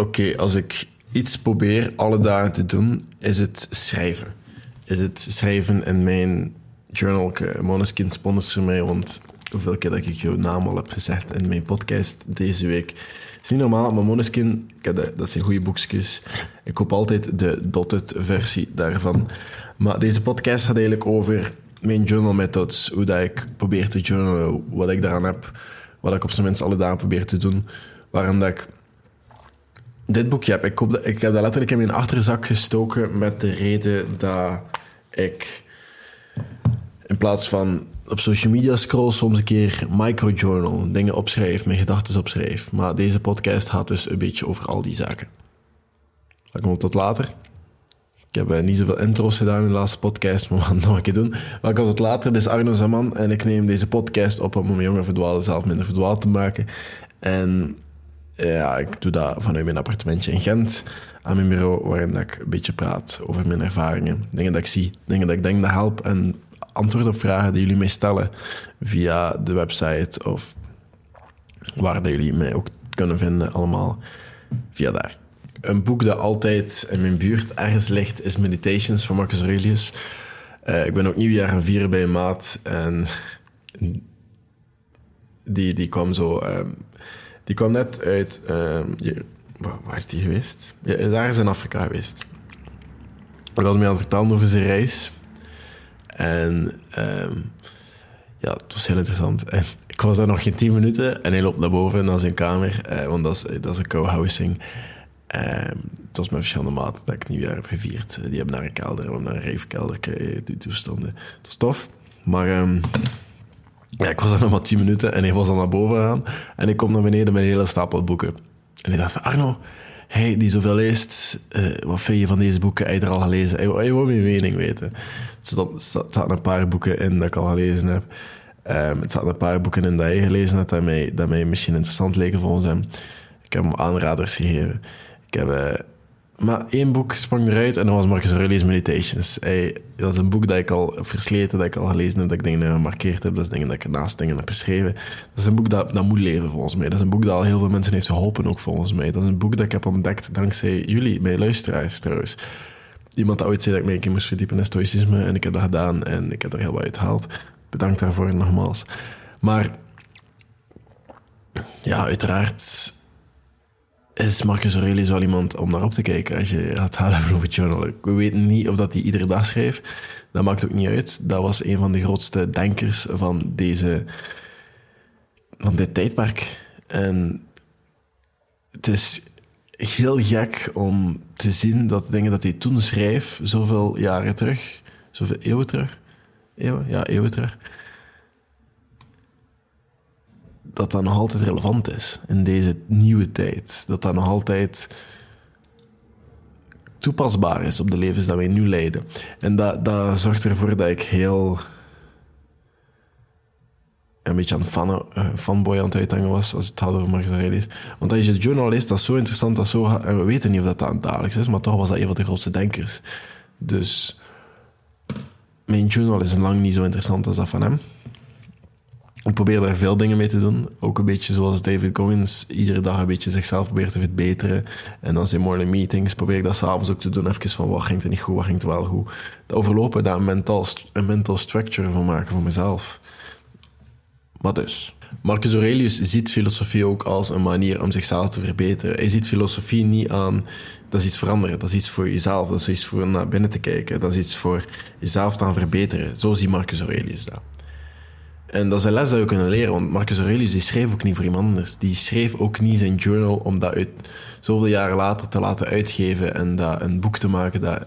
Oké, als ik iets probeer alle dagen te doen, is het schrijven. Is het schrijven in mijn journal. Moneskin sponsor mij, want hoeveel keer dat ik jouw naam al heb gezegd in mijn podcast deze week. Is niet normaal, maar Moneskin, dat zijn goede boekjes. Ik koop altijd de dotted versie daarvan. Maar deze podcast gaat eigenlijk over mijn journal methods. Hoe dat ik probeer te journalen, wat ik daaraan heb, wat ik op zijn minst alle dagen probeer te doen. Waarom dat ik dit boekje heb. Ik, ik heb dat letterlijk in mijn achterzak gestoken met de reden dat ik in plaats van op social media scroll soms een keer microjournal, dingen opschrijf, mijn gedachten opschrijf. Maar deze podcast gaat dus een beetje over al die zaken. Dat komt tot later. Ik heb uh, niet zoveel intro's gedaan in de laatste podcast, maar we gaan het nog een keer doen. Welkom tot later. Dit is Arno Zaman en ik neem deze podcast op om mijn jonge verdwalen zelf minder verdwaald te maken. En ja, ik doe dat vanuit mijn appartementje in Gent aan mijn bureau, waarin ik een beetje praat over mijn ervaringen, dingen dat ik zie, dingen dat ik denk dat helpen en antwoord op vragen die jullie mij stellen via de website of waar dat jullie mij ook kunnen vinden, allemaal via daar. Een boek dat altijd in mijn buurt ergens ligt is Meditations van Marcus Aurelius. Uh, ik ben ook nieuwjaar gaan vieren bij een maat en die, die kwam zo... Um, die kwam net uit... Hier, waar is die geweest? Daar is in Afrika geweest. Ik was mij aan het vertellen over zijn reis. En um, ja, het was heel interessant. En ik was daar nog geen tien minuten en hij loopt naar boven naar zijn kamer, uh, want dat is, dat is een co-housing. Um, het was met verschillende maten dat ik nieuwjaar heb gevierd. Die hebben naar een kelder, naar een reefkelder, eh, die toestanden. Het was tof, maar ja, ik was er nog maar tien minuten en hij was dan naar boven gaan en ik kom naar beneden met een hele stapel boeken. En ik dacht van, Arno, hij die zoveel leest, uh, wat vind je van deze boeken? Hij er al gelezen? Hij wil mijn mening weten. Dus er zaten een paar boeken in dat ik al gelezen heb. Um, het zaten een paar boeken in dat hij gelezen had, dat mij, dat mij misschien interessant leken volgens hem. Ik heb hem aanraders gegeven. Ik heb... Uh, maar één boek sprong eruit en dat was Marcus Aurelius Meditations. Dat is een boek dat ik al versleten, dat ik al gelezen heb, dat ik dingen gemarkeerd heb. Dat is dingen dat ik naast dingen heb beschreven. Dat is een boek dat, dat moet leven volgens mij. Dat is een boek dat al heel veel mensen heeft geholpen ook volgens mij. Dat is een boek dat ik heb ontdekt dankzij jullie, mijn luisteraars trouwens. Iemand dat ooit zei dat ik mij moest verdiepen in stoïcisme en ik heb dat gedaan en ik heb er heel wat uit gehaald. Bedankt daarvoor nogmaals. Maar ja, uiteraard is Marcus Aurelius wel iemand om naar op te kijken als je het gaat over journal. We weten niet of dat hij iedere dag schreef. Dat maakt ook niet uit. Dat was een van de grootste denkers van deze... van dit tijdperk. En het is heel gek om te zien dat dingen dat hij toen schreef, zoveel jaren terug, zoveel eeuwen terug, eeuwen? Ja, eeuwen terug, dat dat nog altijd relevant is in deze nieuwe tijd. Dat dat nog altijd toepasbaar is op de levens dat wij nu leiden. En dat, dat zorgt ervoor dat ik heel een beetje aan fan, uh, fanboy aan het uithangen was als het had over Marcus Aurelius. Want als je de journal leest, dat is zo interessant, dat zo, en we weten niet of dat, dat dagelijks is, maar toch was dat een van de grootste denkers. Dus mijn journal is lang niet zo interessant als dat van hem. Ik probeer daar veel dingen mee te doen. Ook een beetje zoals David Goggins iedere dag een beetje zichzelf probeert te verbeteren. En dan zijn morning meetings probeer ik dat s'avonds ook te doen. Even van wat ging er niet goed, wat ging er wel goed. Dat overlopen, daar een mental, een mental structure van maken voor mezelf. Maar dus. Marcus Aurelius ziet filosofie ook als een manier om zichzelf te verbeteren. Hij ziet filosofie niet aan, dat is iets veranderen, dat is iets voor jezelf, dat is iets voor naar binnen te kijken, dat is iets voor jezelf te verbeteren. Zo ziet Marcus Aurelius dat. En dat is een les dat we kunnen leren, want Marcus Aurelius die schreef ook niet voor iemand anders. Die schreef ook niet zijn journal om dat uit, zoveel jaren later te laten uitgeven en dat een boek te maken dat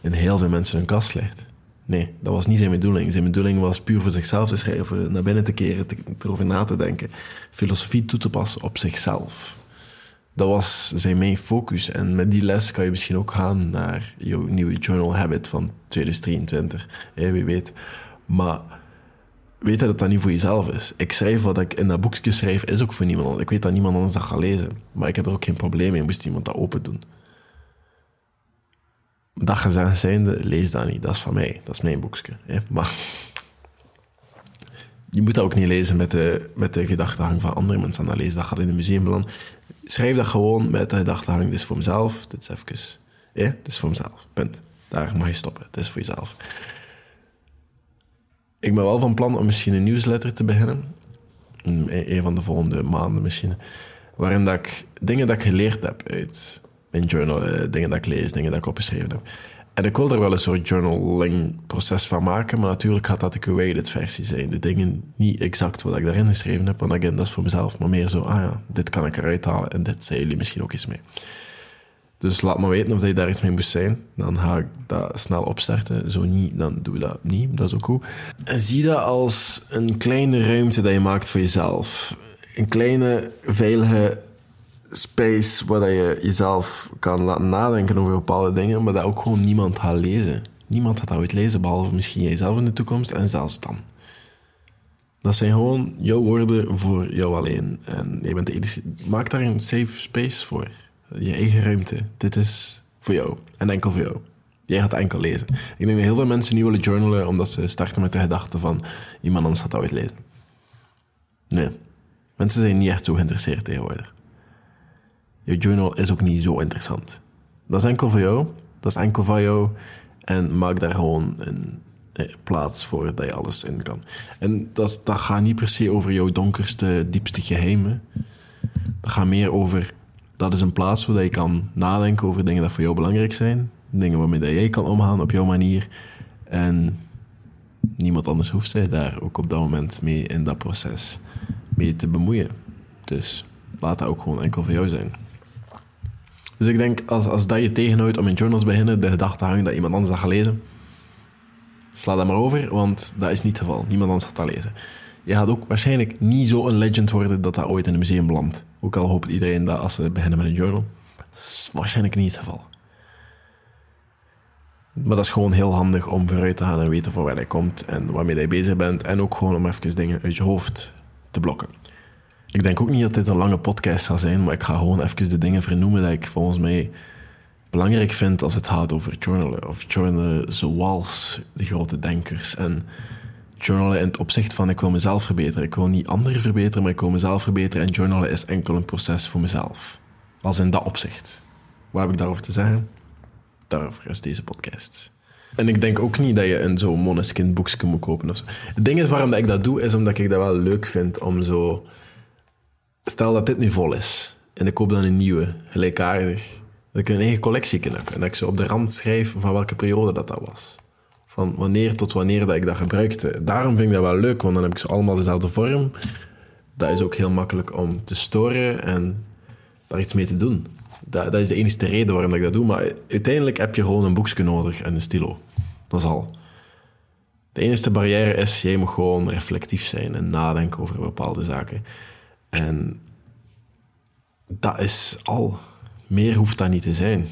in heel veel mensen hun kast ligt. Nee, dat was niet zijn bedoeling. Zijn bedoeling was puur voor zichzelf te schrijven, naar binnen te keren, te, erover na te denken. Filosofie toe te passen op zichzelf. Dat was zijn main focus. En met die les kan je misschien ook gaan naar jouw nieuwe journal habit van 2023. wie weet. Maar weet dat dat niet voor jezelf is. Ik schrijf wat ik in dat boekje schrijf, is ook voor niemand Ik weet dat niemand anders dat gaat lezen. Maar ik heb er ook geen probleem mee, moest iemand dat open doen. Dat gezegd zijnde, lees dat niet. Dat is van mij. Dat is mijn boekje. Hè? Maar je moet dat ook niet lezen met de, met de gedachtegang van andere mensen aan dat. Dat gaat in het museum schrijf dat gewoon met de gedachtegang, dit is voor mezelf, dit is even... Ja, dit is voor mezelf, punt. Daar mag je stoppen, het is voor jezelf. Ik ben wel van plan om misschien een nieuwsletter te beginnen. Een van de volgende maanden misschien. Waarin dat ik dingen dat ik geleerd heb uit mijn journal, eh, dingen dat ik lees, dingen dat ik opgeschreven heb. En ik wil er wel een soort journaling-proces van maken, maar natuurlijk gaat dat de curated versie zijn. De dingen niet exact wat ik daarin geschreven heb, want again, dat is voor mezelf, maar meer zo, ah ja, dit kan ik eruit halen en dit zijn jullie misschien ook iets mee. Dus laat me weten of je daar iets mee moest zijn. Dan ga ik dat snel opstarten. Zo niet, dan doen we dat niet. Dat is ook goed. En zie dat als een kleine ruimte dat je maakt voor jezelf. Een kleine, veilige space waar je jezelf kan laten nadenken over bepaalde dingen, maar dat ook gewoon niemand gaat lezen. Niemand gaat dat ooit lezen, behalve misschien jijzelf in de toekomst en zelfs dan. Dat zijn gewoon jouw woorden voor jou alleen. En je bent de enige. Maak daar een safe space voor. Je eigen ruimte. Dit is voor jou. En enkel voor jou. Jij gaat enkel lezen. Ik denk dat heel veel mensen niet willen journalen omdat ze starten met de gedachte van iemand anders gaat ooit lezen. Nee. Mensen zijn niet echt zo geïnteresseerd tegenwoordig. Je journal is ook niet zo interessant. Dat is enkel voor jou. Dat is enkel van jou. En maak daar gewoon een eh, plaats voor dat je alles in kan. En dat, dat gaat niet per se over jouw donkerste, diepste geheimen. Dat gaat meer over... Dat is een plaats waar je kan nadenken over dingen die voor jou belangrijk zijn. Dingen waarmee jij kan omgaan op jouw manier. En niemand anders hoeft zich daar ook op dat moment mee in dat proces mee te bemoeien. Dus laat dat ook gewoon enkel voor jou zijn. Dus ik denk, als, als dat je tegenhoudt om in journals te beginnen, de gedachte hangt dat iemand anders dat gaat lezen, sla dat maar over, want dat is niet het geval. Niemand anders gaat dat lezen. Je gaat ook waarschijnlijk niet zo een legend worden dat dat ooit in een museum belandt. Ook al hoopt iedereen dat als ze beginnen met een journal. Dat is waarschijnlijk niet het geval. Maar dat is gewoon heel handig om vooruit te gaan en weten voor waar je komt en waarmee je bezig bent. En ook gewoon om even dingen uit je hoofd te blokken. Ik denk ook niet dat dit een lange podcast zal zijn, maar ik ga gewoon even de dingen vernoemen dat ik volgens mij belangrijk vind als het gaat over journalen. Of journalen zoals de grote denkers. En journalen in het opzicht van ik wil mezelf verbeteren. Ik wil niet anderen verbeteren, maar ik wil mezelf verbeteren. En journalen is enkel een proces voor mezelf. Als in dat opzicht. Wat heb ik daarover te zeggen? Daarover is deze podcast. En ik denk ook niet dat je een zo'n Moneskin boekje moet kopen of zo. Het ding is waarom dat ik dat doe, is omdat ik dat wel leuk vind om zo stel dat dit nu vol is en ik koop dan een nieuwe, gelijkaardig, dat ik een eigen collectie heb en dat ik ze op de rand schrijf van welke periode dat dat was. Van wanneer tot wanneer dat ik dat gebruikte. Daarom vind ik dat wel leuk, want dan heb ik ze allemaal dezelfde vorm. Dat is ook heel makkelijk om te storen en daar iets mee te doen. Dat, dat is de enige reden waarom ik dat doe. Maar uiteindelijk heb je gewoon een boekje nodig en een stilo. Dat is al. De enige barrière is, jij moet gewoon reflectief zijn en nadenken over bepaalde zaken. En dat is al. Meer hoeft dat niet te zijn.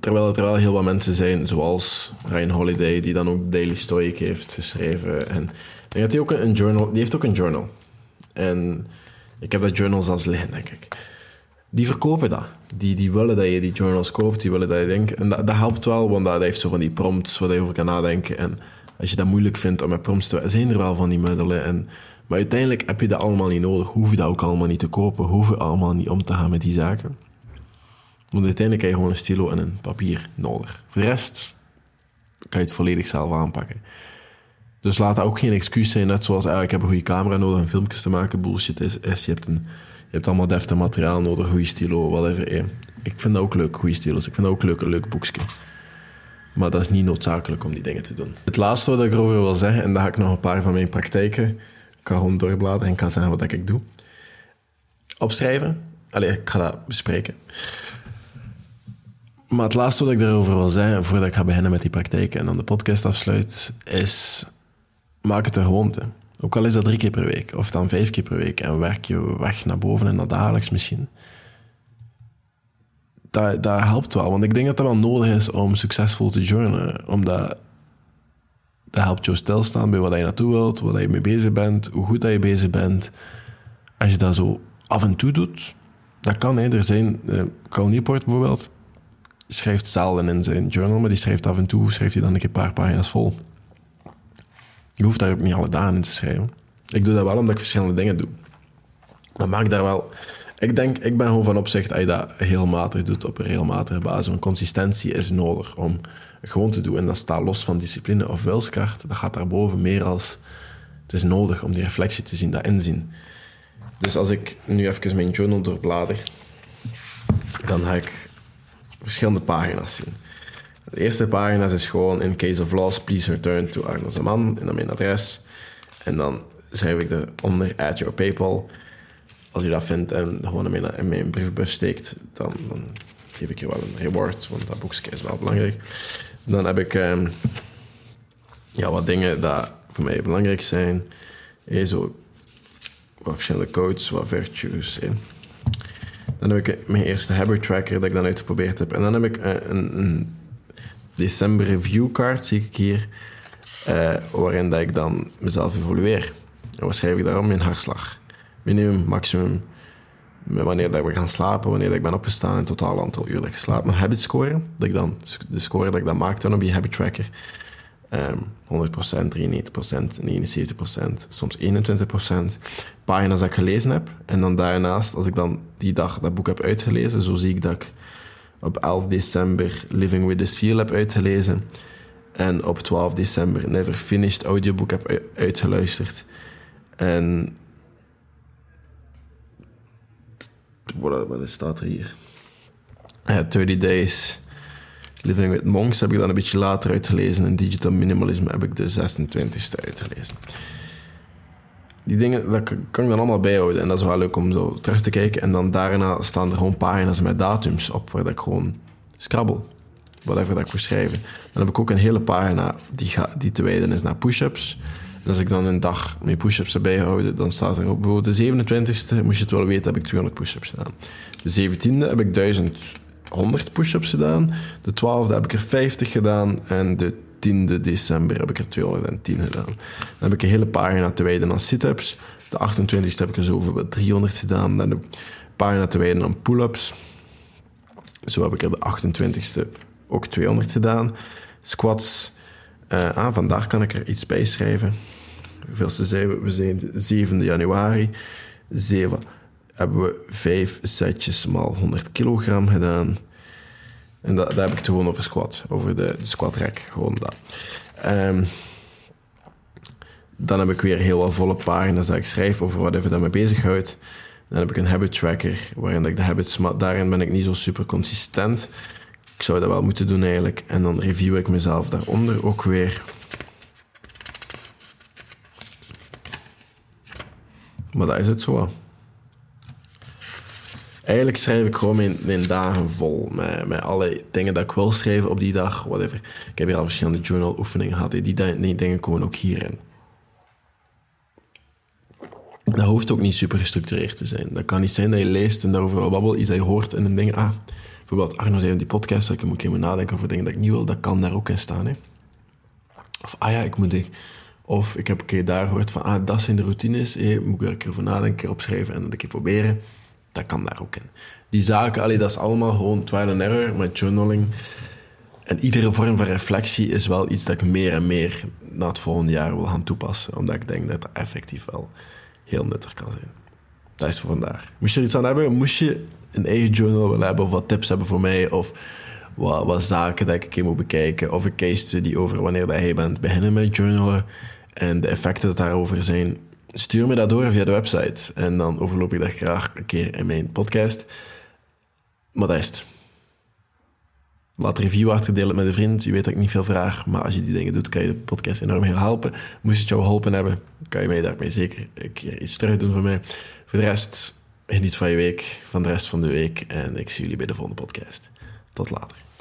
Terwijl er wel heel wat mensen zijn, zoals Ryan Holiday, die dan ook Daily Stoic heeft geschreven. En ik denk hij ook een journal... Die heeft ook een journal. En ik heb dat journal zelfs liggen, denk ik. Die verkopen dat. Die, die willen dat je die journals koopt, die willen dat je denkt. En dat, dat helpt wel, want dat heeft zo van die prompts waar je over kan nadenken. En als je dat moeilijk vindt om met prompts te... Zijn er wel van die middelen en... Maar uiteindelijk heb je dat allemaal niet nodig. Hoef je dat ook allemaal niet te kopen. Hoef je allemaal niet om te gaan met die zaken. Want uiteindelijk heb je gewoon een stilo en een papier nodig. Voor de rest kan je het volledig zelf aanpakken. Dus laat dat ook geen excuus zijn. Net zoals ah, ik heb een goede camera nodig om filmpjes te maken. Bullshit is, is je, hebt een, je hebt allemaal deftig materiaal nodig. Goede stilo, whatever. Ik vind dat ook leuk, goede stilo's. Ik vind dat ook leuk, een leuk boekje. Maar dat is niet noodzakelijk om die dingen te doen. Het laatste wat ik erover wil zeggen, en daar ga ik nog een paar van mijn praktijken ik ga gewoon doorbladeren en ga zeggen wat ik doe. Opschrijven. Allee, ik ga dat bespreken. Maar het laatste wat ik daarover wil zeggen, voordat ik ga beginnen met die praktijk en dan de podcast afsluit, is maak het een gewoonte. Ook al is dat drie keer per week, of dan vijf keer per week, en werk je weg naar boven en naar dagelijks misschien. Dat, helpt wel, want ik denk dat dat wel nodig is om succesvol te journalen. Omdat dat helpt jou stilstaan bij wat je naartoe wilt, wat je mee bezig bent, hoe goed dat je bezig bent. Als je dat zo af en toe doet, dat kan. Er zijn, uh, Cal Newport bijvoorbeeld, schrijft zelden in zijn journal, maar die schrijft af en toe, schrijft hij dan een paar pagina's vol. Je hoeft daar ook niet alle dagen in te schrijven. Ik doe dat wel omdat ik verschillende dingen doe. Maar maak daar wel... Ik denk, ik ben gewoon van opzicht dat je dat heel matig doet op een regelmatige basis. Want consistentie is nodig om gewoon te doen. En dat staat los van discipline of wilskracht. Dat gaat daarboven meer als... Het is nodig om die reflectie te zien, dat inzien. Dus als ik nu even mijn journal doorblader, dan ga ik verschillende pagina's zien. De eerste pagina is gewoon in case of loss, please return to Arno Zaman en dan mijn adres. En dan schrijf ik eronder add your PayPal. Als je dat vindt en gewoon in mijn, in mijn brievenbus steekt, dan, dan, geef ik je wel een reward, want dat boekje is wel belangrijk. Dan heb ik um, ja, wat dingen die voor mij belangrijk zijn. Hey, zo wat verschillende codes, wat virtues. Dan heb ik mijn eerste habit tracker dat ik dan uitgeprobeerd heb. En dan heb ik een, een december review card, zie ik hier, uh, waarin dat ik dan mezelf evolueer. En wat schrijf ik daarom? Mijn hartslag. Minimum, maximum, wanneer dat we gaan slapen, wanneer ik ben opgestaan en totaal aantal uur dat ik geslapen. Mijn habit score, dat ik dan, de score dat ik dan maak dan op die habit tracker. Um, 100%, 93%, 79%, soms 21%. Pagina's dat ik gelezen heb. En dan daarnaast, als ik dan die dag dat boek heb uitgelezen, zo zie ik dat ik op 11 december Living with the Seal heb uitgelezen. En op 12 december Never Finished audioboek heb uitgeluisterd. En. Wat, staat er hier? Uh, 30 Days Living with Monks heb ik dan een beetje later uitgelezen. En Digital Minimalism heb ik de 26e uitgelezen. Die dingen, dat kan ik dan allemaal bijhouden. En dat is wel leuk om zo terug te kijken. En dan daarna staan er gewoon pagina's met datums op, waar ik gewoon scrabbel. Whatever dat ik voor schrijven. Dan heb ik ook een hele pagina die, die te wijden is naar push-ups. En als ik dan een dag mijn push-ups erbij houden, dan staat er op bijvoorbeeld de 27e, moest je het wel weten, heb ik 200 push-ups gedaan. De 17e heb ik 1000 100 push-ups gedaan. De 12e heb ik er 50 gedaan. En de 10e december heb ik er 210 gedaan. Dan heb ik een hele pagina te wijden aan sit-ups. De 28e heb ik er zo 300 gedaan. Dan de pagina te wijden aan pull-ups. Zo heb ik er de 28e ook 200 gedaan. Squats. Uh, ah, vandaag kan ik er iets bij schrijven. Hoeveelste zijn we? We zijn 7 januari. 7 hebben we vijf setjes maal 100 kilogram gedaan. En dat, heb ik het gewoon over squat, over de, squat rack, gewoon dat. Um, dan heb ik weer heel wat volle pagina's dat ik schrijf over wat even dat me bezighoudt. Dan heb ik een habit tracker, waarin ik de habits, daarin ben ik niet zo super consistent. Ik zou dat wel moeten doen eigenlijk. En dan review ik mezelf daaronder ook weer. Maar dat is het zo. Eigenlijk schrijf ik gewoon mijn, dagen vol met, met alle dingen dat ik wil schrijven op die dag, whatever. Ik heb hier al verschillende journal oefeningen gehad, die, die dingen komen ook hierin. Dat hoeft ook niet super gestructureerd te zijn. Dat kan niet zijn dat je leest en daarover babbelt, iets dat je hoort en dan denk ah, bijvoorbeeld Arno zei in die podcast, dat ik moet even nadenken over dingen dat ik niet wil, dat kan daar ook in staan. Hè. Of ah ja, ik moet... Of ik heb een keer daar gehoord van, ah, dat zijn de routines, hé, moet ik er een keer over nadenken, een keer opschrijven en dan een keer proberen dat kan daar ook in. Die zaken, allee, dat is allemaal gewoon trial and error met journaling. En iedere vorm van reflectie is wel iets dat ik meer en meer na het volgende jaar wil gaan toepassen. Omdat ik denk dat dat effectief wel heel nuttig kan zijn. Dat is voor vandaag. Moest je er iets aan hebben? Moest je een eigen journal willen hebben? Of wat tips hebben voor mij? Of wat, zaken dat ik een keer moet bekijken? Of een case study over wanneer dat je bent beginnen met journalen? En de effecten dat daarover zijn stuur me dat door via de website. En dan overloop ik dat graag een keer in mijn podcast. Maar. Laat een review achter, deel het met een vriend. Je weet dat ik niet veel vraag, maar als je die dingen doet, kan je de podcast enorm heel helpen. Moest het jou geholpen hebben, kan je mij daarmee zeker een keer iets terug doen voor mij. Voor de rest, geniet van je week, van de rest van de week. En ik zie jullie bij de volgende podcast. Tot later.